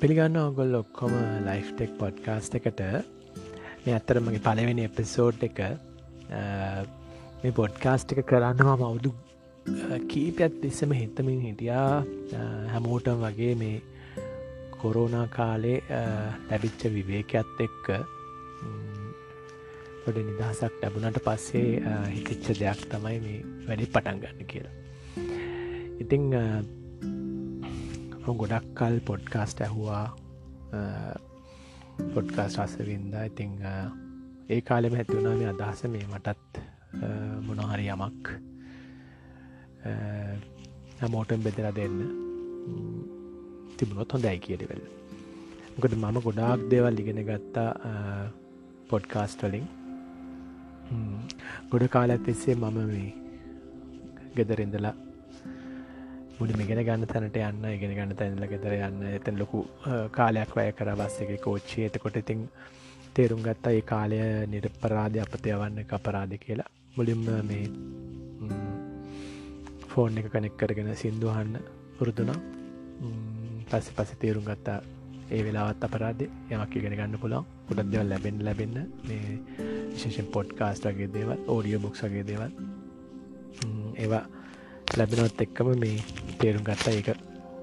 පිළිගන්න ඔගොල් ඔක්කොම ලයිෆ්ටෙක් පොඩ්කාස්ට එකට. මේ ඇත්තර මගේ පලවෙනි එපිසෝඩ් එක මේ පොඩ්කාස්ට් එක කරන්නවා මවුදු කීපයත් තිස්සම හිතමින් හිටියා. හැමෝටම් වගේ මේ කොරෝනා කාලේ ලැබිච්ච විවේකයක්ත් එක්ක ගොඩ නිදහසක් ලැබුණට පස්සේ හිතිච්ච දෙයක් තමයි මේ වැඩි පටන් ගන්න කියලා. ඉතිං ගොඩක් කල් පොඩ්කාස්ට ඇහුවා. පොඩ්කාස් රසවින්ද. ඉතිං ඒ කාලෙම හැතිවුණා මේ අදහස. මේ මටත් මොනහරි යමක් හැමෝටම් බෙදර දෙන්න තිබුණොත් හොඳයි කියලිවෙල්. ගොඩ මම ගොඩාක් දේවල් ඉගෙන ගත්තා පොඩ්කාස්ටලින් ගොඩ කාලත් එස්සේ මම මේ ගෙදරෙන්දලා මුඩි මෙගෙන ගන්න තැනට යන්න ඉගෙන ගන්න තැනල ගෙදර යන්න. එතැන් ලොකු කාලයක් වැය කර බස්ස එක කෝච්චි එතකොට ඉතින් තේරුම් ගත්තා ඒ කාලය නිරපරාධ අපතය වන්න අපරාධ කියලා. මුලින්ම මේ ෆෝන් එක කනෙක් කරගෙන සිින්දුවහන්න පුරුදුනා පස්ස පස තේරුම් ගත්තා ඒ වෙලාවත් අපරාධ යමක් ඉගෙන ගන්න පුළන් ගොඩක් දෙවල් ලැබෙන් ලැබෙන්න. මේ විශේෂෙන් පොඩ්කාස්ට වගේ දේවල් ඕඩියෝ බුක්ස් වගේ දේවල්. ඒවා ලැබෙනවත් එක්කම මේ තේරුම් ගත්තා. ඒක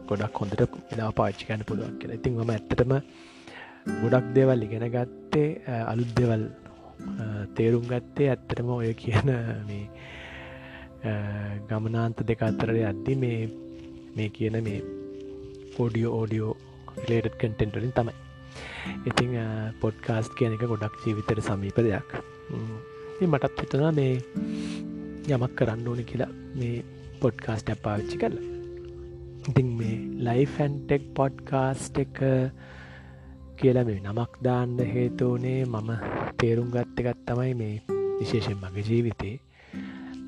ගොඩක් හොඳට වෙලා පාච්චි ගන්න පුළුවන් කියලා. ඉතින් ම ඇත්තටම ගොඩක් දේවල් ඉගෙන ගත්තේ අලුත් දෙවල් තේරුම් ගත්තේ. ඇත්තටම ඔය කියන මේ ගමනාන්ත දෙක අතරය අද්දි මේ මේ කියන මේ ඕඩියෝ ඕඩියෝ ලේටත් කටෙන්ටලින් තමයි. ඉතිං පොඩ්කාස්ට් කියන එක ගොඩක් ජීවිතයට සමීප දෙයක්. මටත් හිතනා මේ යමක් කරන්න ඕන කියලා. මේ පොඩ්කාස්ට පාවිච්චි කරලා. ඉතිං මේ ලයිෆන්ටෙක් පොඩ්කාස්ට් එක කියලා මේ නමක් දාන්න හේතුවනේ මම තේරුම් ගත්ත එකත් තමයි මේ විශේෂෙන් මගේ ජීවිතේ.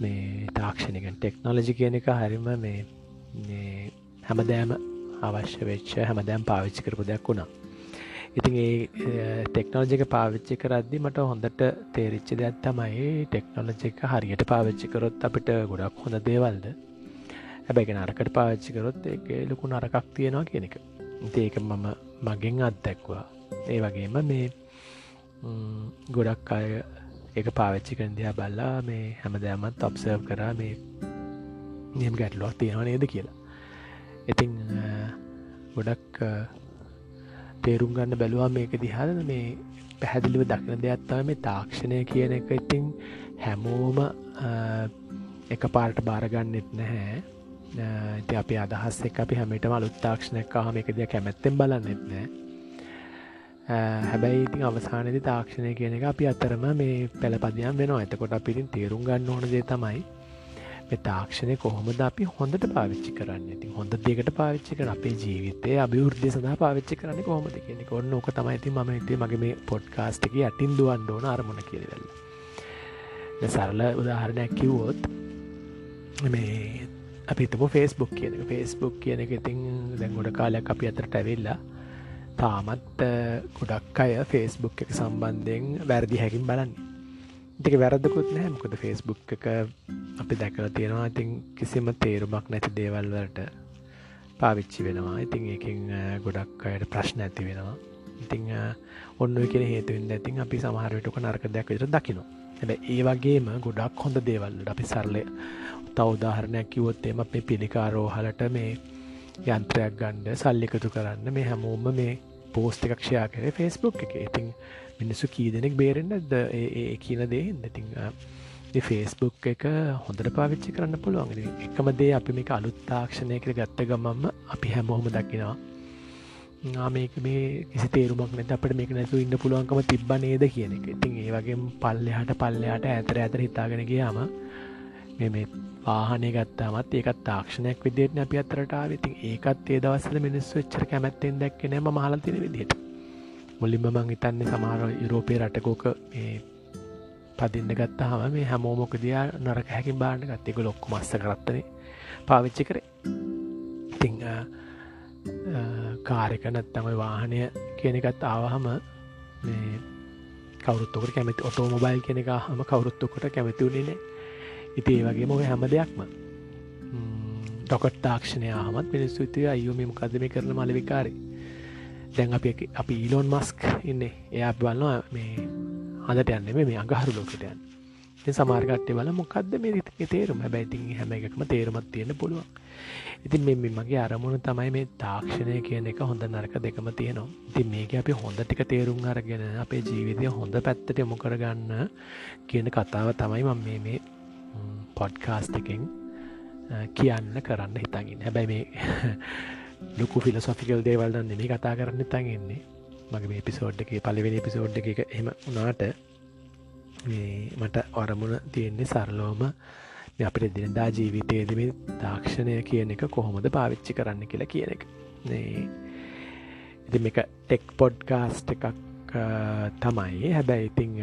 මේ තාක්ෂණකන් ටෙක්නෝලජි කියන එක හරිම මේ හැමදෑම අවශ්‍ය වෙච්ච හැමදෑම් පාවිච්චි කරපු දෙයක් වුණා. ඉතින් ඒ ටෙක්නෝජික පාවිච්චි කරද්දි මට හොඳට තේරිච්චි දෙයක් තමයි ටෙක්නෝලජික හරියට පාවිච්චි කරොත් අපිට ගොඩක් හොඳ දේවල්ද? හැබැයි නරකට පාවිච්චි කරොත් ඒක ලොකු නරකක් තියෙනවා කියන එක. ඒක මම මගෙන් අත්දැක්වා. ඒ වගේම මේ ගොඩක් අය එක පාවිච්චි කරදියා බල්ලා මේ හැමදෑමත් ඔබ්සර්ව් කරා මේ නියම් ගැටලුවක් තියෙනවා නේද කියලා. ඉතිං ගොඩක් තේරුම් ගන්න බැලුවා මේක දිහාද මේ පැහැදිලිව දක්න දෙයක්ත්තාව මේ තාක්ෂණය කියන එක. ඉතිං හැමෝම එක පාට බාරගන්නෙත් නැහැ. ඉති අපි අදහස් එක අපි හැමටම අලුත්තාක්ෂණයක් හම එක දෙයක් කැමැත්තෙන් බලන්නෙත් නෑ හැබැයි ඉතින් අවසානදි තාක්ෂණය කියන එක අපි අතරම මේ පැළපදයම් වෙනවා. එතකොට අපිටින් තේරුම් ගන්න ඕන දේ තමයි තාක්ෂණය කොහොමද අපි හොඳට පාවිච්චි කරන්න? ඉති හොඳ දෙකට පාවිච්චි කර අපේ ජීවිතය අභිවෘද්ධ සඳහා පාවිච්චි කරන්න කොහොමද කියෙනෙ ඔන්න ඕක තමයිති ම ඉති මගේ මේ පොඩ්කාස්ටක යටින් දුවන් ඕන අරමුණ කියවෙල්ල සරල උදාහරණයක් කිව්වොත් මේ අපිතම ෆෙස්බුක් කියන ෆෙස්බුක් කියන එක ඉතින් දැන් ගොඩ කාලයක් අපි අතරට ඇවෙල්ලා තාමත් ගොඩක් අය ෆෙස්බුක් එක සම්බන්ධයෙන් වැරදි හැකින් බලන්නේ. දෙක වැරදකුත් නෑ මොකද ෆෙස්බුක් එක අපි දැකල තියෙනවා. ඉතින් කිසිම තේරුමක් නැති දේවල්වලට පාවිච්චි වෙනවා. ඉතින් ඒකින් ගොඩක් අයට ප්‍රශ්න ඇති වෙනවා. ඉතිං ඔන්න කියෙන හේතුවෙන් ඇතින් අපි සමහරටක නර්ක දෙයක් විට දකිනවා. ඇ ඒ වගේම ගොඩක් හොඳ දේවල්ලට අපි සරලය තවදාහරණයක් කිවොත් එම අපේ පිළිකාරෝහලට මේ යන්ත්‍රයක් ගණ්ඩ සල්ලිකතු කරන්න මේ හැමෝම මේ පෝස්ට එකක්ෂයා කරේ ෆෙස්බුක් එක. ඉතින් මිනිස්සු කී දෙනෙක් බේරෙන්න්නද ඒ කියන දේ. ඉතිං ෆේස්බුක් එක හොඳට පාවිච්චි කරන්න පුළුවන්. එකම දේ අපි මේක අලුත්තාක්ෂණයකට ගත්ත ගමම්ම අපි හැමෝහම දකිනවා. මේක මේ කිසි තේරුමක් නැත අපට මේක නැතු ඉන්න පුළුවන්කම තිබ්බ නේද කියන එක. ඉතින් ඒවගේ පල්ලෙහට පල්ලයාට ඇතර ඇතර හිතාගෙන ගියාම මේ වාහනය ගත්තාමත් ඒකත් තාක්ෂණයක් විදියට අපි අතරටාව ඉතින් ඒකත් ඒ දවස්සල මිනිස්සු එච්චර කැමැත්තෙන් දැක්කනම මහලතින විදිට මුලින්ම මං හිතන්නේ සමහර යුරෝපය රටකෝක පදින්න ගත්තාහම මේ හැමෝමොක දයා නරක හැකින් බාන්න ගත්තෙක ලොක්ක මස්ස කරත්තන. පාවිච්චි කරේ. ඉතිං කාරක නැත්තමයි වාහනය කියනෙකත් ආවහම කවරුත්තකට කැමති ඔටෝ මොබයිල් කෙනෙක හම කවරුත්තකොට කැමති වුණනේ ඉති ඒ වගේ මොක හැම දෙයක්ම. ඩොකට් තාක්ෂණය හමත් මිනිස්සුතිය අයුම මොකදම කරන මලවිකාරී දැන් අප අපි ඊලෝන් මස්ක් ඉන්න. එයා බලන්නවා මේ හඳට යන්න මේ අගහරු ලෝකට යන්න. සමාර්ගට්ටය බල මොකක්ද මේ රිතක තේරුම? බැයිතින් හැම එකක්ම තේරුමත් තියෙන පුළුවන්. ඉතින් මෙ මගේ අරමුණ තමයි මේ තාක්ෂණය කියන එක හොඳ නරක දෙකම තියෙනවා. ඉතින් මේක අපි හොඳ ටික තේරුම් අරගෙන අපේ ජීවිතය හොඳ පැත්තට යොමු කරගන්න කියන කතාව තමයි මම මේ මේ පොඩ්කාස්ට එකෙන් කියන්න කරන්න හිතගන්න හැබැයි මේ ලොකු ෆිලසොෆිකල් දේවල්ද නෙමේ කතා කරන්න තන් එන්නේ. මගේ මේ පිසෝඩ් එක පලිවෙනි පිසෝඩ් එක එම උනාට මට ඔරමුණ තියෙන්නේ සරලෝම අපිට දිනදා ජීවිතයේදම තාක්ෂණය කියන එක කොහොමද පාවිච්චි කරන්න කියලා කියන එක. ඉති එක ටෙක් පොඩ්කාස්ට් එකක් තමයි. හැබැයි ඉතිං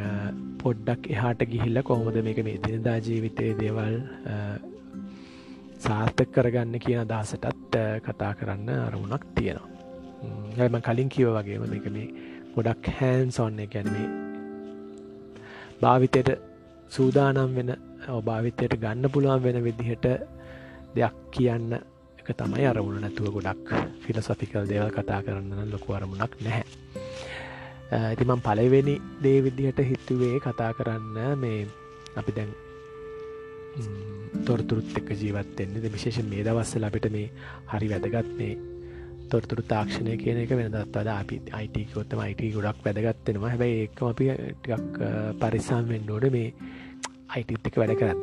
පොඩ්ඩක් එහාට ගිහිල්ල කොහොමද මේක මේ දිනදා ජීවිතය දේවල් සාර්ථක කරගන්න කියන අදහසටත් කතා කරන්න අරමුණක් තියෙනවා. හැම. කලින් කිව වගේම මේක මේ ගොඩක් හැන් සොන්න ගැනීම භාවිතයට සූදානම් වෙන භාවිතයට ගන්න පුළුවන් වෙන විදිහට දෙයක් කියන්න එක තමයි අරමුණ. නැතුව ගොඩක් ෆිලසොෆිකල් දේවල් කතා කරන්න ලොකු අරමුණක් නැහැ. ඇතිමම් පලවෙනි දේ විදිහට හිතුවේ කතා කරන්න මේ අපි දැන් තොරතුරුත් එක්ක ජීවත්තෙන්නේ විශේෂ මේ දවස්සල අපිට මේ හරි වැදගත් මේ තොරතුරු තාක්ෂණය කියන එක වෙනදත් වද අපි අයිටකොත්තම අයිට ගොඩක් වැදගත්වෙනවා හැබැයි ඒකම අපි ටිකක් පරිස්සම් වෙන්න ඕඩ මේ අයිටත් එක වැඩ කරන්න.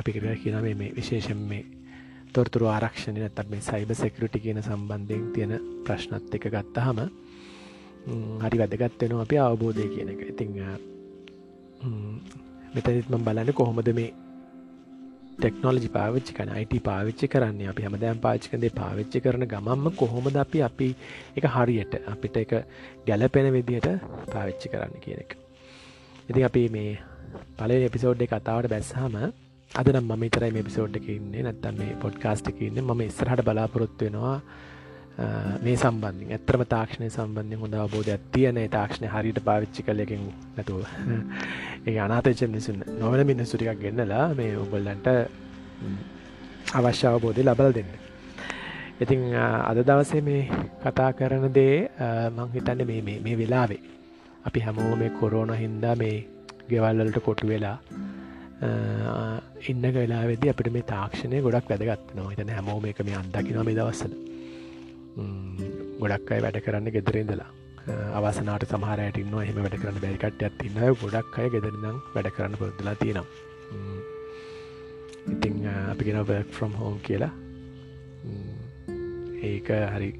අපි කර කියන මේ විශේෂෙන් මේ තොරතුරු ආරක්ෂණය නැතත් මේ සයිබ සෙකරටි කියන සම්බන්ධයෙන් තියෙන ප්‍රශ්නත් එක ගත්තහම හරි වැදගත්වෙනවා අපි අවබෝධය කියන එක. ඉතිං මෙතනිත්ම බලන්න කොහොමද මේ ටෙක්නෝලජි පාවිච්චි කන අයිට පාවිච්චි කරන්න? අපි හැමදෑම් පාචිකදේ පාවිච්චි කරන ගමම්ම කොහොමද අපි අපි එක හරියට අපිට එක ගැලපෙන විදිහට පාවිච්චි කරන්න කියන එක. ඉතින් අපි මේ පලේ එපිසෝඩ් එක කතාවට බැස්සහම අද නම් මම තරයි මේ පිසෝඩ් එක ඉන්නේ. නැත්තම් මේ පොඩ්කාස්ට් එක ඉන්න. ම ඉස්රහට බලාපොරොත්තු වෙනවා මේ සම්බන්ධින් ඇත්‍රම තාක්ෂණය සම්බන්ධය හොඳ අවබෝධයක් තියන තාක්ෂණය හරිට පාවිච්චි කලයකින් නැතුව. ඒ අනාතච මිනිසුන් නොවන මිනිස්සුටිකක් ගෙන්නලා මේ ඔබල්ලන්ට අවශ්‍ය අවබෝධය ලබල දෙන්න. ඉතිං අද දවසේ මේ කතා කරන දේ මංහිතන්න මේ මේ වෙලාවේ අපි හැමෝ මේ කොරෝන හින්දා මේ ගෙවල්වලට කොටු වෙලා ඉන්න වෙලාවෙද අපිට මේ තාක්ෂණය ගොඩක් වැදගත් නො හිතන හැමෝම එක මේ අන්දකිනවා මේ දවස්සල ගොඩක් අයි වැඩ කරන්න ගෙදරෙදලා අවසනාට සමහරයට ඉන්න එහම වැඩ කරන්න බැරිකට්යක් තින්න ගොඩක් අය ගෙදරනම් වැඩ කරන්න පොදලා තියෙනවා. ඉතිං අපිගෙන වර්ක් ෆ්‍රම් හෝම් කියලා. ඒක හරි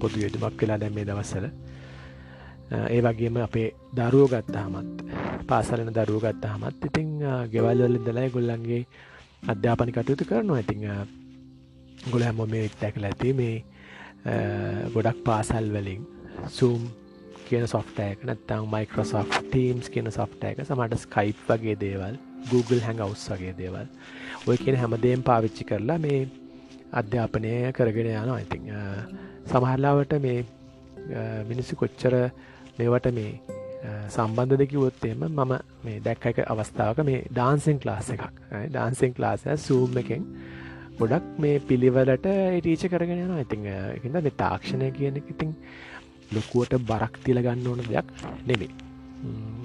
පොදු යුතුමක් වෙලා දැම් මේ දවස්සල ඒ වගේම අපේ දරුවෝ ගත්තහමත් පාසලන දරුව ගත්තහමත් ඉතිං ගෙවල්වල දලයි ගොල්ලන්ගේ අධ්‍යාපනි කටයුතු කරනවා. ඉතිං ගොල හැම මේ එක්තැකල ඇති මේ ගොඩක් පාසල් වලින් සූම් කියන සොෆ්ටයක නැත්තං මයිකෝසොෆ් ටීම්ස් කියන සොෆ්ටයක සමට ස්කයිප් වගේ දේවල් Google හැඟවස් වගේ දේවල්. ඔය කියන හැමදේම් පාවිච්චි කරලා මේ අධ්‍යාපනය කරගෙන යනවා ඉතිං සමහරලාවට මේ මිනිස්සු කොච්චර මේවට මේ සම්බන්ධ දෙකිවොත්තේම මම මේ දැක්ක එක අවස්ථාවක මේ ඩාන්සිං ක්ලාස එකක්. ඩාන්සිං ක්ලාස සූම් එකෙන් ගොඩක් මේ පිළිවලට ටීච කරගෙන යන ඉතිං එකද මේ තාක්ෂණය කියන ඉතිං ලොකුවට බරක් තිල ගන්න ඕන දෙයක් නෙමේ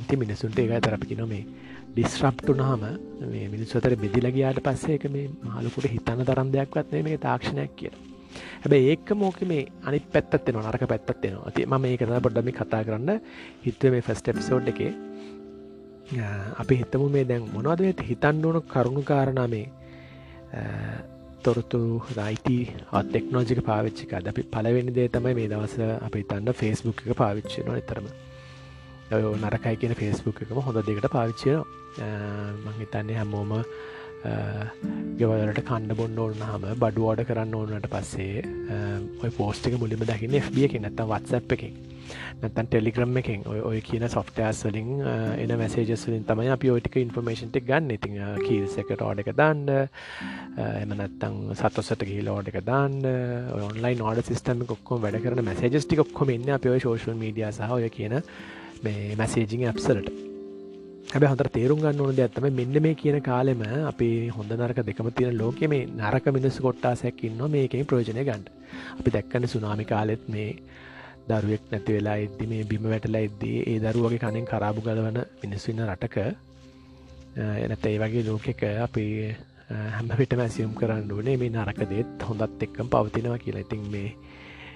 ති මිනිසුන්ට ඒක තරපි නො මේ ඩිස්්‍රප්ටුනහම මේ මිනිස්සතර බෙදිලගයාට පස්සේ එක මේ මාලකුට හිතන්න තරම් දෙයක්වත් මේ තාක්ෂණයක් කිය හැබැ ඒක මෝක මේ අනි පැත්තත් න නරක පැත්තත් නවා ඇති ම මේ කරන පොඩ්ඩමි කතා කරන්න හිත්ව මේ ෆස්ට එපිසෝඩ් එක. අපි හිතමු මේ දැන් මොනවද හිතන්න ඕන කරුණු කාරණමේ තොරතුරු රයිට අත්ෙක්නෝජික පාවිච්චික අපි පලවෙනි දේ තමයි මේ දවස අපි තන්න ෆෙස්බුක් එක පාවිච්චය නො එතරම නරකයි කියන ෆෙස්බුක් එකම හොඳ දෙකට පාවිච්චයන මංහිතන්නේ හැමෝම ගෙවලට කන්න බොන්න ඕන්න හම බඩු ෝඩ කරන්න ඕනට පස්සේ ඔය පෝස්ටික මුලිම දකින්න FB එක නැත්තම් වත්සප් එකින්. නැතන් ටෙලිග්‍රම් එකින්. ඔය කියන සොෆ්ටෑස් වලින් එන මැසේජස් වලින් තමයි අපි ඔටික ඉන්ෆර්මේෂන්ට ගන්න. ඉතින් කීල්ස එකට ඕඩ එක දාන්න. එම නැත්තං සතොසට ගහිල ඕඩ එක දාන්න. ඔන්ලයින් ඕඩ සිස්ටම කොක්කොම වැඩ කරන මැසේජස්ටි කොක්කොම ඉන්න අප ඔය ශෝෂල් මීඩිය සහ ඔය කියන මේ මැසේජිං ඇප්සලට හැබ හොඳ තේරුම් ගන්න ඕන ඇත්තම මෙන්න මේ කියන කාලෙම අපි හොඳ නරක දෙකම තියෙන ලෝක මේ නරක මිනිස් කොට්ටාසැක් ඉන්න මේකින් ප්‍රෝජනය ගන්ඩ අපි දැක්කන සුනාමි කාලෙත් මේ දරුවෙක් නැති වෙලා එද්දි මේ බිම වැටලා එද්දී ඒ දරුවගේ කනෙන් කරාබු ගලවන මිනිස්වන්න රටක එනත ඒ වගේ ලෝකෙක අපි හැම විට මැසියම් කරන්න ඕනේ මේ නරක දේත් හොඳත් එක්කම් පවතිනවා කියලා. ඉතින් මේ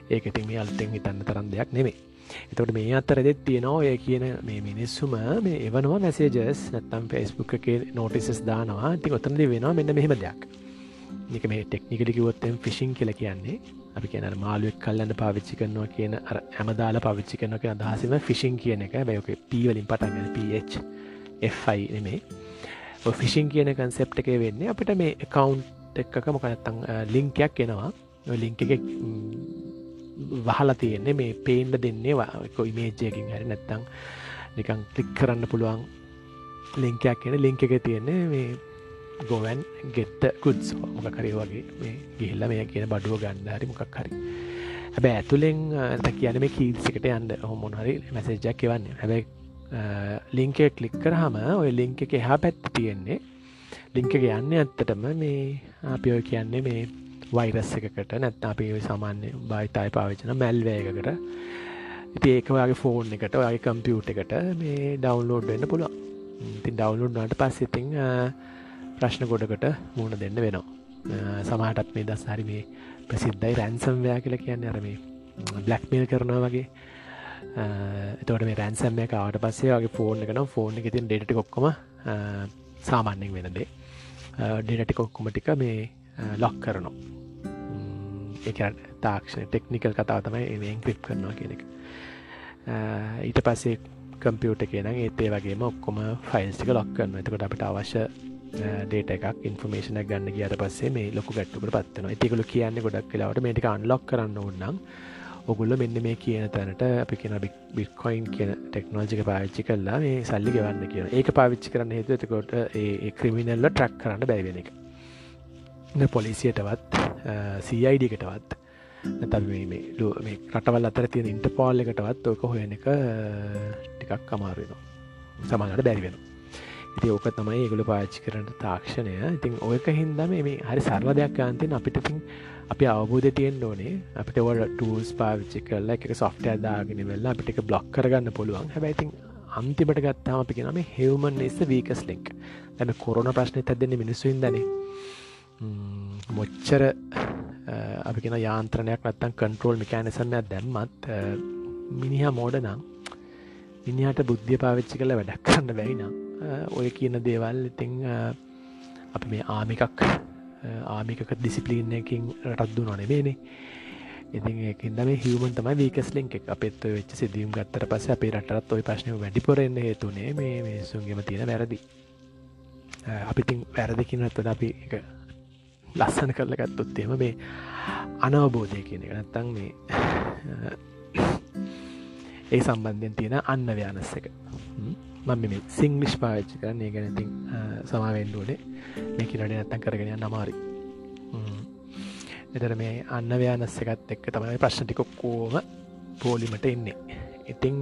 ඒක ඉතින් මේ අල්තෙන් හිතන්න තරන් දෙයක් නෙමේ එතකොට මේ අත්තරදෙත් තියෙනවා ඔය කියන මේ මිනිස්සුම මේ එවනවා මැසේජස් නැත්තම් ෆෙස්බුක් එක නෝටිසස් දානවා. ති ඔතනද වෙනවා මෙන්න මෙහෙම දෙයක්. නික මේ ටෙක්නිකලිකිවොත්තෙන් ෆිසිං කියල කියන්නේ අපි කියන මාලුවක් කල්ලන්න පාවිච්චි කරනවා කියන ඇමදාලා පවිච්චි කරනක අදහසම ෆිසිං කියන එක. බැයක පීවලින් පටන්ග පහයි නෙමේ ෆිසිං කියන කන්සෙප් එක වෙන්නේ අපිට මේ එකකවන්් එක්ක මොකනත්තං ලිංකයක් එනවා. ලිංක එක වහලා තියෙන්නේ මේ පේන්ඩ දෙන්නේ ඉමේජයකින් හැරි නැත්තං නිකං කලික් කරන්න පුළුවන් ලිංකයක් කියෙන ලිංක එක තියෙන්නේ මේ ගෝවැන් ගෙත්ත කුඩ්ස් මොක කරේ වගේ මේ ගිහිල්ල මේ කියන බඩුව ගන්න හරි මොකක් හරි. හැබැ ඇතුළෙන් කියන මේ කීල්සිකට යන්න. හොමොනහරි මැසේජක් එවන්නේ. හැබැයි ලිංක කලික් කරහම ඔය ලිංක එක එහා පැත්ති තියෙන්නේ. ලිංක එක යන්න ඇත්තටම මේ අපියෝ කියන්නේ මේ වෛරස් එකකට නැත් අපි සාමාන්‍ය බයිතයි පාවිචන මැල්වයකට ඉති ඒකවාගේ ෆෝන් එකට ඔගේ කම්පියුට එකට මේ ඩවන්ලෝඩ් වෙන්න පුළුවන්. ඉතින් ඩවන්ලෝඩ් නට පස් ඉතිං ප්‍රශ්න ගොඩකට මුණ දෙන්න වෙනවා. සමහටත් මේ දස් හරි මේ ප්‍රසිද්ධයි රැන්සම්වයා කියල කියන්න අරම බ්ලක්මේල් කරනවා වගේ. එතවට මේ රැන්සම්ය කාවට පස්සේ වගේ ෆෝන් එකන ෆෝන් එක තින් ඩෙටි කොක්කොම සාමාන්‍යෙන් වෙනදේ ඩෙනටි කොක්කොම ටික මේ ලොක් කරනවා. එක තාක්ෂණ ටෙක්නිකල් කතාව තමයි එෙන් ක්‍රිප් කරනවා කියෙනෙක් ඊට පස්සේ කම්පියුට කියන ඒතේ වගේම ඔක්කොම ෆයිල්ස්ටික ලොක් කරන්න එතකට අපිට අවශ්‍ය ඩේට එකක් ඉන්ෆර්මේෂන ගන්න කියට පස්සේ මේ ලොකු ගැට්ටුකට පත්වන තිකළු කියන්න ගොඩක් කලාවට මේටික අන්ලොක් කරන්න ඕන්නම් ඔගුල්ල මෙන්න මේ කියන තැනට අපි කියෙන බික්කොයින් කියන ටෙක්නෝජික පාවිච්චි කල්ලා මේ සල්ලි ගවන්න කියන ඒක පාවිච්චි කරන්න හේතු එතකොට ඒ ක්‍රමිනල්ල ට්‍රක් කරන්න බැයිවෙන එක. පොලිසියටවත් සයිඩකටවත් නැතල් මේ රටවල් අතර තියෙන ඉන්ටපෝල් එකටවත් ඕක හොයන එක ටිකක් අමාරුවෙනවා සමහට බැරිවෙන ඉති ඕක තමයි ඒගුල පාච්චි කරට තාක්ෂණය. ඉතින් ඔයක හින්දම මේ හරි සරල දෙයක් අන්තින් අපිටතින් අපි අවබෝධ තියෙන් ඕනේ. අපිට වට ටූල්ස් පාවිච්චි කරල එක සොෆ්ට අදාගෙන වෙල්ලා අපිට එක බ්ලොක් කරගන්න පුළුවන්. හැබැයිතින් අන්තිමට ගත්තාම අපි නම හෙවමන් එස්ස වීකස් ලික් ඇම කොරන ප්‍රශ්නය ඇදන්නේ මිනිස්සුන් දනේ මොච්චර අපි කෙන යාන්ත්‍රණයක් නත්තන් කන්ට්‍රෝල් මිකෑනිසම්යක් දැම්මත් මිනිහා මෝඩ නම් මිනිහට බුද්ධිය පාවිච්චි කළ වැඩක් කරන්න බැයිනම් ඔය කියන දේවල්. ඉතිං අපි මේ ආමිකක් ආමිකක ඩිසිපලීනකින් රටත්දු නොනෙමේනේ ඉතින් ඒකින්ද මේ හිවමන් තමයි වීකස් ලින්ක් එක. අපත් වෙච්ච සිදුවම් ගත්තර පස අපේ රටත් ඔය ප්‍රශ්නය වැඩිපොරෙන්න්න හේතුනේ මේ මේ සුන්ගම තියෙන වැරදි. අපිතින් වැරදිකිනත්වද අපි එක ලස්සන කරල ගත්තොත්තේම මේ අනවබෝධය කියන එක. නැත්තං මේ ඒ සම්බන්ධයෙන් තියෙන අන්න ව්‍යානස්ස එක මම මේ සිංගලිෂ් පාච්චි කරන්න ඒ ගැනතින් සමාවෙන්ඩුවනේ මේක රඩ නැත්තන් කරගෙන නමාරි එතර මේ අන්න ව්‍යානස්ස එකත් එක්ක තමයි ප්‍රශ්නටිකොක්කෝම පෝලිමට එන්නේ. ඉතිං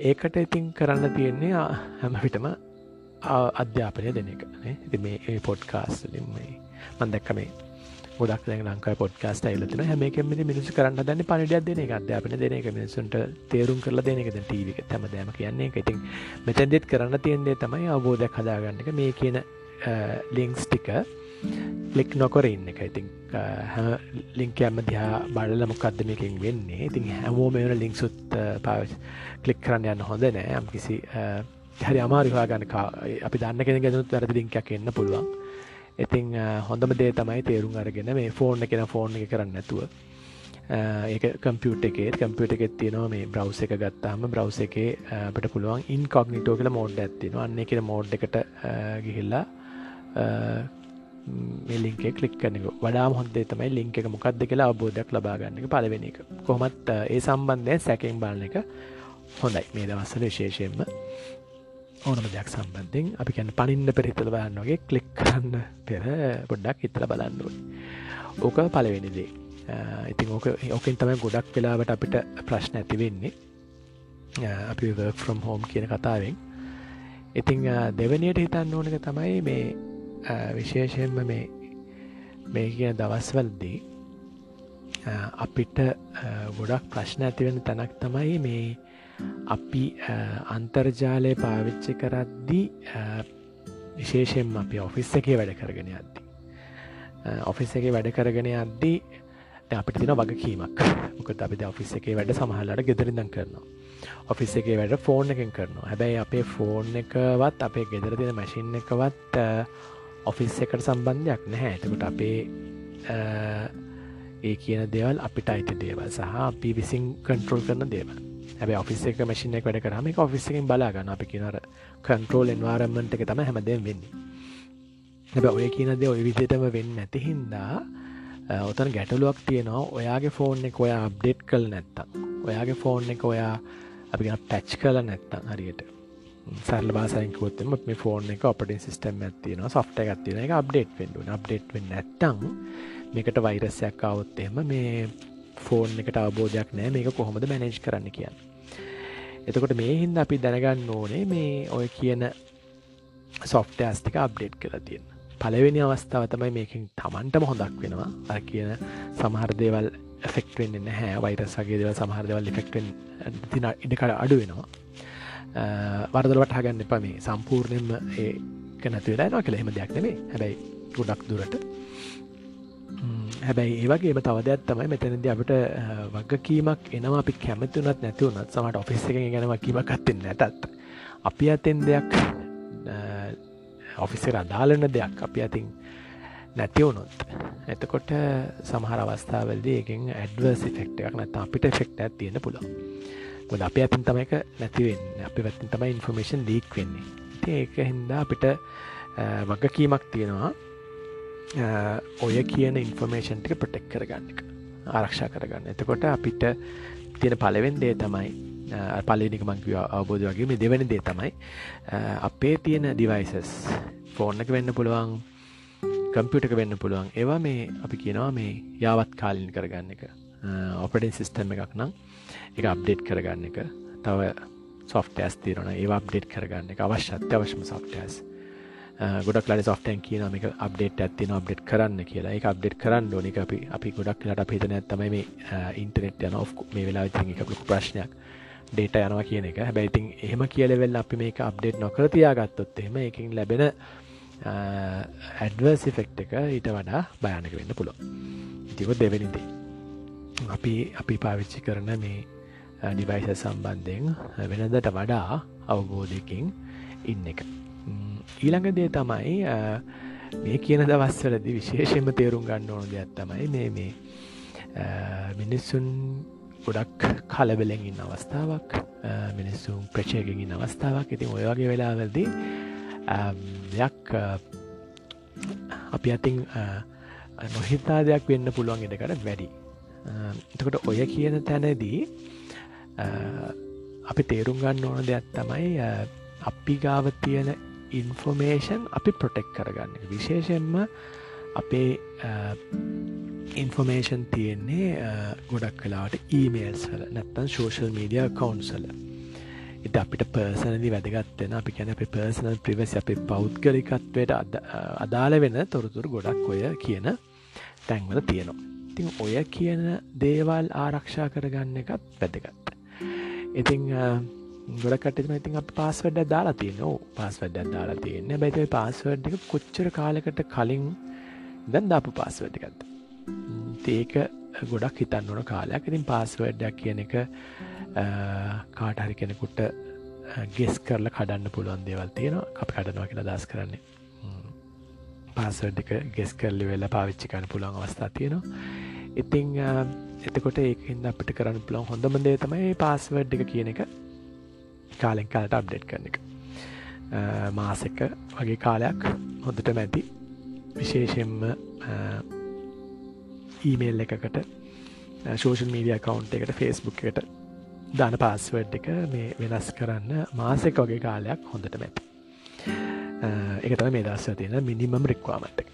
ඒකට ඉතින් කරන්න තියෙන්නේ හැම විටම අධ්‍යාපනය දෙන එක ඇති මේ පොඩ්කාස්ලින් මේ මන්දැක්ක මේ ගොඩක් ලංක පොඩ්කාස්ට ඇල්ලතින හැමකෙමති මිනිසු කරන්න දන්න පනිඩියක් දෙන එක අධ්‍යාපන දෙන එක මිනිසුන්ට තේරුම් කරලා දෙන එකද ටීවික තැම දෑම කියන්නේ එක ඉතින් මෙතැන්දෙත් කරන්න තියෙන්දේ තමයි අවබෝධයක් හදාගන්න එක. මේ කියන ලිංක්ස් ටික ලික් නොකර ඉන්න එක. ඉතින් ලිංකයම දිහා බඩල මොකක්දමකින් වෙන්නේ. ඉතින් හැමෝ මෙවන ලිංක්සුත් පාවච් කලික් කරන්න යන්න හොඳ නෑ. යම් කිසි හරි අමාරිවා ගන්න අපි දන්න කෙන ගැනුත් වැරදි ලිංකයක් එන්න පුළුවන්. ඉතිං හොඳම දේ තමයි තේරුම් අරගෙන මේ ෆෝර්න කෙන ෆෝර්න් එක කරන්න නැතුව ඒක කම්පියුට එකේ. කම්පියට එකෙත් තියෙනවා මේ බ්‍රව් එක ගත්තාම බ්‍රව් එකේ අපට පුළුවන් ඉන් කොග්නිටෝ කියල මෝඩ් ඇත්තින අන්නේ කෙන මෝඩ් එකට ගිහිල්ලා ලින්කේ කලික් කනෙක වඩා හොන්දේ තමයි ලින්ක එක මොකක්ද කියලා අබෝධයක් ලබාගන්න එක පලවෙෙන එක. කොහොමත් ඒ සම්බන්ධය සැකෙන් බලන එක හොඳයි. මේ දවස්සල විශේෂයෙන්ම. ඕනම දෙයක් සම්බන්ධෙන් අපි කැන පනින්න පෙරිතල බලන්න වගේ කලික් කරන්න පෙර පොඩ්ඩක් හිතල බලන්නුවන් ඕක පලවෙනිදේ ඉතින් ඕක ඕකින් තමයි ගොඩක් වෙලාවට අපිට ප්‍රශ්න ඇති වෙන්නේ. අපි work from home කියන කතාවෙන්. ඉතිං දෙවනියට හිතන්න ඕනක තමයි මේ විශේෂයෙන්ම මේ මේ කියන දවස්වල්දී අපිට ගොඩක් ප්‍රශ්න ඇතිවෙන තැනක් තමයි මේ අපි අන්තර්ජාලය පාවිච්චි කරද්දී විශේෂෙන් අපි ඔෆිස් එකේ වැඩ කරගෙන අද්දි ඔෆිස් එක වැඩ කරගෙන අද්දී අපිට තින වගකීමක්. මොකද අපිද ඔෆිස් එකේ වැඩ සමහල්ලට ගෙදරිදන් කරනවා. ඔෆිස් එකේ වැඩ ෆෝන් එකෙන් කරනවා. හැබැයි අපේ ෆෝන් එකවත් අපේ ගෙදර තින මැසින් එකවත් ඔෆිස් එකට සම්බන්ධයක් නැහැ. ඇතකට අපේ ඒ කියන දේවල් අපිට අයිති දේවල් සහ අපි විසින් කන්ට්‍රෝල් කරන දේවල්. හැබ ඔෆිස් එක මසින එක වැඩ කරම එක ඔෆිස් එකින් බලාගන්න අපි කියනර කන්ට්‍රෝල් එන්වාරමන්ට එක තම හැමදේ වෙන්නේ. හැබ ඔය කියනද ඔය විදිතම වෙන්න ඇති හින්දා ඔතන ගැටලුවක් තියෙනවා. ඔයාගේ ෆෝන් එක ඔයා අප්ඩේට් කල් නැත්තම්. ඔයාගේ ෆෝන් එක ඔයා අපි පැච් කල නැත්තම් හරියට. සරල බාසයිකෝත්තම මේ ෆෝන් එක අපටින් සිස්ටම් ඇතින සොෆ්ට එකත්තින එක අප්ඩේට් වෙන්ඩුව අප්ඩේට් වෙන්න නැත්තං මේකට වෛරසයක් අවුත්තෙම මේ ෆෝන් එකට අවබෝධයක් නෑ මේක කොහොමද මැනේජ් කරන්න කියන්න? එතකොට මේ හින්ද අපි දැනගන්න ඕනේ මේ ඔය කියන සොෆ්ට ඇස්තික අප්ඩේට් කලා තියෙන පලවෙනි අවස්ථාව තමයි මේකින් තමන්ටම හොඳක් වෙනවා. අ කියන සමහර දේවල් එෆෙක්ටෙන් නැහැ. වෛරසගේ දෙව සමහර දෙවල් ලිෆෙක්ටෙන් තින ඉඩකට අඩු වෙනවා. වරදලට හගන්න එප මේ. සම්පූර්ණයෙන්ම ඒක නැති වෙලා කළ එහෙම දෙයක් නෙමේ හැබැයි ගොඩක් දුරට හැබැයි ඒවගේම තවදයක් තමයි මෙතනද අපට වගකීමක් එනවා. අපි කැමතිවනත් නැතිවුනත් සමට ඔෆිස් එක ගැනම කීමක් අත්තෙන් නැතත්. අපි අතෙන් දෙයක් ඔෆිස්සර අදාලන දෙයක් අපි අතින් නැතිවුණොත් එතකොට සමහර අවස්ථාවල්දී එකින් ඇඩවර්සි ෆෙක්ටයක් නැත අපිට ෆෙක්ට ඇත් තියෙන පුළුවන්. මොද අප ඇතින් තමයි එක නැතිවෙන්න අපි වැත්තින් තමයි ඉන්ෆර්මේෂන් ලීක් වෙන්නේ. ති ඒක හින්දා අපිට වගකීමක් තියෙනවා. ඔය කියන ඉන්ෆර්මේෂන් ටික ප්‍රටෙක් කරගන්න එක. ආරක්ෂා කරගන්න. එතකොට අපිට තියෙන පලවෙන් දේ තමයි පලනික මංකිව අවබෝධ වගේ මේ දෙවැනි දේ තමයි අපේ තියෙන ඩිවයිසස් ෆෝර්න් එක වෙන්න පුළුවන් කම්පියුටක වෙන්න පුළුවන්. ඒවා මේ අපි කියනවා මේ යාවත් කාලින් කරගන්න එක. ඔපටින් සිිස්ටම් එකක් නම් එක අප්ඩේට් කරගන්න එක. තව සොෆ්ටස් තිරන ඒ අප්ඩේට් කරගන්න එක අවශ්‍ය අත්‍යවශ්‍යම සොෆ්ටස් ගොඩක් ලට සොෆ්ටන් කියන මේක අප්ඩේට් ඇත්තින අප්ඩේට් කරන්න කියලා. එක අප්ඩේට් කරන්න ඕනික අපි අපි ගොඩක් ලට පිතන ඇත්තම මේ ඉන්ටනෙට් යන මේ වෙලා ති එක ප්‍රශ්නයක්. ඩේට යනවා කියන එක. හැබැයිතින් එහෙම කියලවෙල් අපි මේක අප්ඩේට් නොකර තියාගත්තොත් එහෙම එකින් ලැබෙන ඇඩවර්සිෆෙක්් එක ඊට වඩා භයානක වෙන්න පුළො ඉතිකො දෙවැනිදේ. අපි අපි පාවිච්චි කරන මේ ඩිවයිස සම්බන්ධයෙන් වෙනදට වඩා අවබෝධයකින් ඉන්න එක. ඊළඟ දේ තමයි මේ කියන දවස්වලදි විශේෂෙන්ම තේරුම් ගන්න ඕන දෙයක් තමයි මේ මේ මිනිස්සුන් ගොඩක් කලබෙලෙන් ඉන්න අවස්ථාවක් මිනිස්සුම් ප්‍රචයකින් ඉන්න අවස්ථාවක්. ඉතින් ඔයගේ වෙලාවලදී දෙයක් අපි අතින් නොහිතා දෙයක් වෙන්න පුළුවන් එඩකට වැඩි. එතකොට ඔය කියන තැනදී අපි තේරුම් ගන්න ඕන දෙයක් තමයි අපි ගාව තියෙන ඉන්ෆෝමේෂන් අපි ප්‍රොටෙක් කරගන්න. විශේෂෙන්ම අපේ ඉන්ෆෝමේෂන් තියෙන්නේ ගොඩක් කලාට ඊමේල්ස් වල නැත්තන් සෝෂල් මීඩිය කවන්සල එත අපිට පර්සනදි වැදගත්වෙන අපි කැන අප පර්සනල් ප්‍රිවස් අපි පෞද්ගලිකත්වයට අදාළ වෙන තොරතුර ගොඩක් ඔය කියන තැන්වල තියෙනවා. ඉතිං ඔය කියන දේවල් ආරක්ෂා කරගන්න එකත් වැදගත්. ඉතිං ගොඩකටම ඉතින් අප පාස්වඩ දාලා තිය නෝ පාස්වඩ දාලා තියන්න. බැති පාස්වඩ් එක කොච්චර කාලකට කලින් දැන් දාපු පාස්වඩ්ිකත්. ඒක ගොඩක් හිතන්න ඕන කාලයක්. ඉතින් පාස්වඩ්ඩක් කියන එක කාටහරි කෙනෙකුට ගෙස් කරල කඩන්න පුළුවන් දේවල් තියෙන අප කඩනවා කියලා දස් කරන්නේ. පාසඩ් එක ගෙස් කරලි වෙල්ල පාවිච්චිකන්න පුළුවන් අවස්ථා තියෙනවා. ඉතිං එතකොට ඒකහින්ද අපිට කරන්න පුළොන් හොඳම දේ තමයි පාස්වඩ් එක කියන එක. කාලෙන් කාලට අප්ඩේට් කරන එක. මාසක වගේ කාලයක් හොඳට මැති විශේෂෙන්ම ඊමේල් එකකට ශෝෂන් මීඩිය කවුන්් එකට ෆෙස්බුක් එකට දාන පාස්වඩ් එක මේ වෙනස් කරන්න මාසෙක වගේ කාලයක් හොඳට මැති එක තම මේ දස්ව තියෙන මිනිමම් රික්වාමට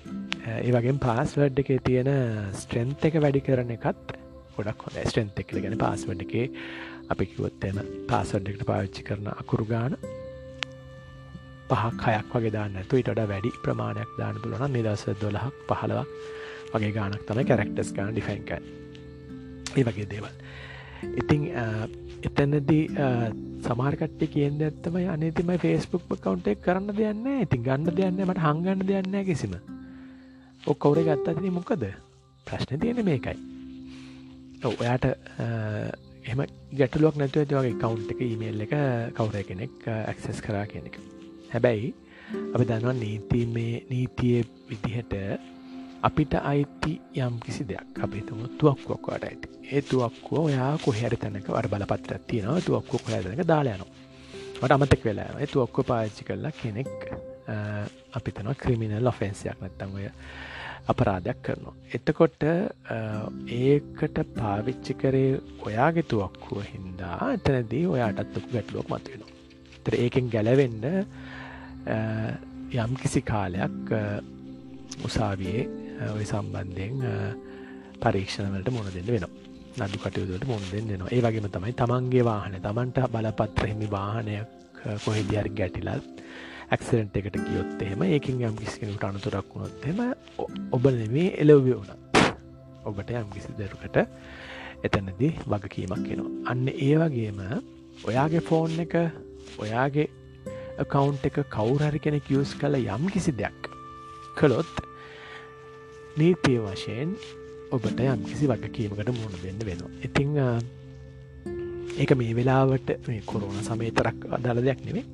ඒ වගේ පාස්වඩ් එක තියෙන ස්ට්‍රෙන්න්ත එක වැඩි කරන එකත් ගොඩක් හොඳ ස්ටෙන්ත් එක්ල ගැන පාස්වඩ එක අපි කිවොත්තම පාසඩ් එකට පාවිච්චි කරන අකුරු ගාන පහක් හයක් වගේ දාන්න ඇතු ඉට වැඩි ප්‍රමාණයක් දාන පුලන මේ දවස දොලහක් පහලවක් වගේ ගානක් තම කැරක්ටස් ගාන ඩිෆයින්ක ඒ වගේ දේවල්. ඉතිං එතනදී සමාර්කට්ටි කියන්න ඇත්තම අනතිම ෆේස්බුක් කවන්ටේ කරන්න දෙයන්න ඉතින් ගන්න දෙයන්න මට හංගන්න දෙයන්න කිසිම. ඔක් කවුර ගත්තතින මොකද? ප්‍රශ්න තියෙන මේකයි. ඔයාට එම ගැටලුවක් නැතුව ඇතිවගේ කවුන්් එක ඊමේල් එක කවුර කෙනෙක් ඇක්සෙස් කරා කියන එක. හැබැයි අපි දන්නවා නීති මේ නීතිය විදිහට අපිට අයිති යම් කිසි දෙයක්. අපි තුම තුවක්කුවක්වාට ඇති ඒ තුවක්කුව ඔයා කොහැර තැනක අර බලපත්‍රත් තියෙනවා. තුවක්කු කොහැදනක දාලායනවා මට අමතක් වෙලා ඒ තුවක්කො පාච්චි කරලා කෙනෙක් අපි තන ක්‍රමිනල් ඔෆෙන්න්සයක් නැත්තං ඔය අපරාධයක් කරනවා. එතකොට ඒකට පාවිච්චි කරේ ඔයාගේ තුවක්කුව හින්දා එතනදී ඔයාටත් ගැටලුවක් මත්වෙනවා. තර ඒකෙන් ගැලවෙන්න යම් කිසි කාලයක් උසාවියේ ඔය සම්බන්ධයෙන් පරීක්ෂණවලට මුණ දෙන්න වෙනවා නඩු කටයුතුවට මුණ දෙන්න දෙනවා ඒ වගේම තමයි තමන්ගේ වාහන තමන්ට බලපත්‍රහිමි වාහනයක් කොහෙදිහරි ගැටිලල් ඇක්සරෙන්ට් එකට ගියොත් එහෙම ඒකින් යම් කිසිකට අනතුරක් වුණොත් එම ඔබ නෙමේ එලව්‍ය වුණ. ඔබට යම් කිසි දරුකට එතනදි වගකීමක් එනවා. අන්න ඒ වගේම ඔයාගේ ෆෝන් එක ඔයාගේ කවුන්් එක කවුරහරි කෙනෙක් යස් කළ යම් කිසි දෙයක් කළොත් නීතිය වශයෙන් ඔබට යම් කිසි වගකීමකට මුණ දෙන්න වෙනවා. ඉතිං ඒක මේ වෙලාවට මේ කොරුණ සමේතරක් අදාළ දෙයක් නෙවේ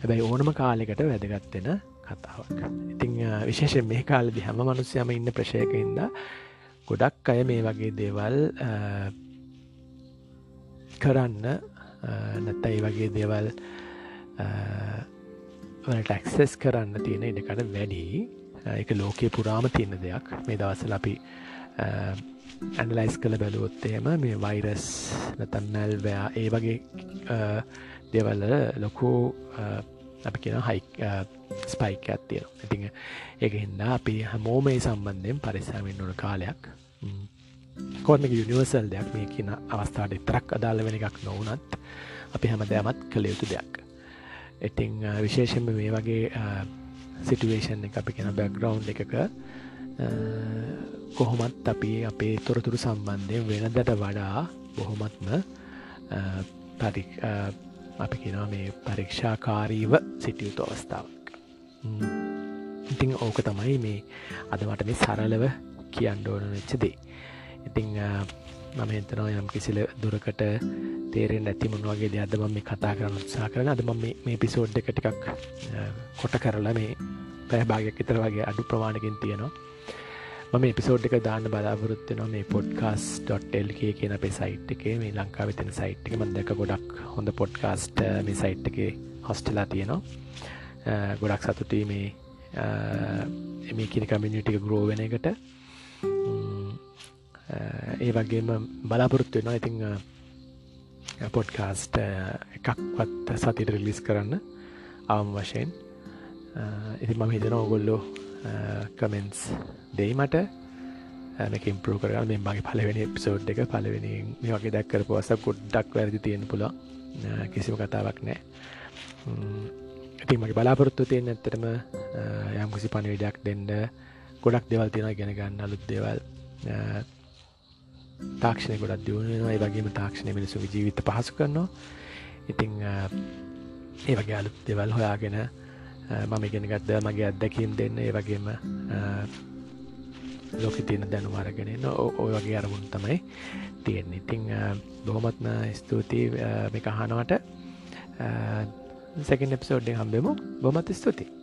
හැබැයි ඕනම කාලෙකට වැදගත්වෙන කතාවක්. ඉතිං විශේෂෙන් මේ කාලදි හැම මනුස්්‍යයම ඉන්න ප්‍රශයකඉද ගොඩක් අය මේ වගේ දේවල් කරන්න නැත්තයි වගේ දේවල් වලට ඇක්සෙස් කරන්න තියෙන ඉඩකට වැඩි එක ලෝකයේ පුරාම තියෙන දෙයක් මේ දවසල අපි ඇන්ලයිස් කළ බැලුවොත්තේම මේ වෛරස් නතන්නැල්වයා ඒ වගේ දෙවල්ල ලොකු අපි කියෙන හයි ස්පයික් ඇත්තියෙන ඉතිං ඒක හින්දා අපි හමෝමේ සම්බන්ධයෙන් පරිසාමෙන් නොන කාලයක්. කොත්මක යුනිවර්සල් දෙයක්? මේ කියන අවස්ථාට ඉතරක් අදාළ වෙන එකක් නොවනත් අපි හැම දෙයමත් කළ යුතු දෙයක්. ඉතිං විශේෂෙන්ම මේ වගේ සිටුවේෂන් එක අපි කෙන බැක්ග්‍රවන්් එකක කොහොමත් අපි අපේ තොරතුරු සම්බන්ධය වෙනදට වඩා බොහොමත්ම පරි අපි කෙනවා මේ පරීක්ෂාකාරීව සිටියයුතු අවස්ථාවක්. ඉතිං ඕක තමයි මේ අදමට මේ සරලව කියන්න ඕන වෙච්චදේ ඉතිං මම හිතනවා යම් කිසිල දුරකට තේරෙන් ඇතිමුණ වගේ දෙයක්ද මම මේ කතා කරන්න උත්සා කරන අද මම මේ පිසෝඩ් එක ටිකක් කොට කරලා මේ පැහභාගයක් විතර වගේ අඩු ප්‍රමාණකින් තියෙනවා. මම එපිසෝඩ් එක දාන්න බලාපොරොත්වෙනවා මේ පොඩ්කාස්.ල්ක කියන අපේ සයිට් එකේ. මේ ලංකා වෙතන සයිට් එක මන්දක ගොඩක් හොඳ පොඩ්කාස්ට මේ සයිට් එක හොස්ටලා තියෙනවා. ගොඩක් සතුටී මේ එම කියන කමිනිටික ග්‍රෝවෙන එකට. ඒ වගේම බලාපොරොත්තු වෙනවා. ඉතිං පොඩ්කාස්ට එකක්වත් සතිට රිලිස් කරන්න අවම වශයෙන්. ඉති මම හිතන ඔගොල්ලෝ Uh, කමෙන්ස් දෙයි මට. Uh, මේක ඉම්පරෝ කරගල් මේ මගේ පලවෙනි එපිසෝඩ් එක පලවෙනි මේ වගේ දැක්කර පවස ගොඩ්ඩක් වැරදි තියෙන පුළ uh, කිසිම කතාවක් නෑ. Mm, ඉති මගේ බලාපොරොත්තු තියෙන් ඇත්තටම යම්කිසි පණවිඩයක් දෙන්න ගොඩක් දෙවල් තියෙන ගෙන ගන්න අලුත් දෙවල්. තාක්ෂණය ගොඩක් දියුණුවෙනවා ඒ වගේම තාක්ෂණය මිනිසු ජීවිත පහසු කරනවා. ඉතිං ඒ වගේ අලුත් දෙවල් හොයාගෙන මම ඉගෙන ගත්ද මගේ අත්දැකීම් දෙන්න. ඒ වගේම ලෝක තියෙන දැනු අරගෙන ඔය වගේ අරමුණ තමයි තියෙන්නේ. ඉතිං බොහොමත්ම ස්තුතියි මේ කහනවට සැකන් එප්සෝඩ්ඩ හම්බෙමු. බොමත් ස්තුතියි.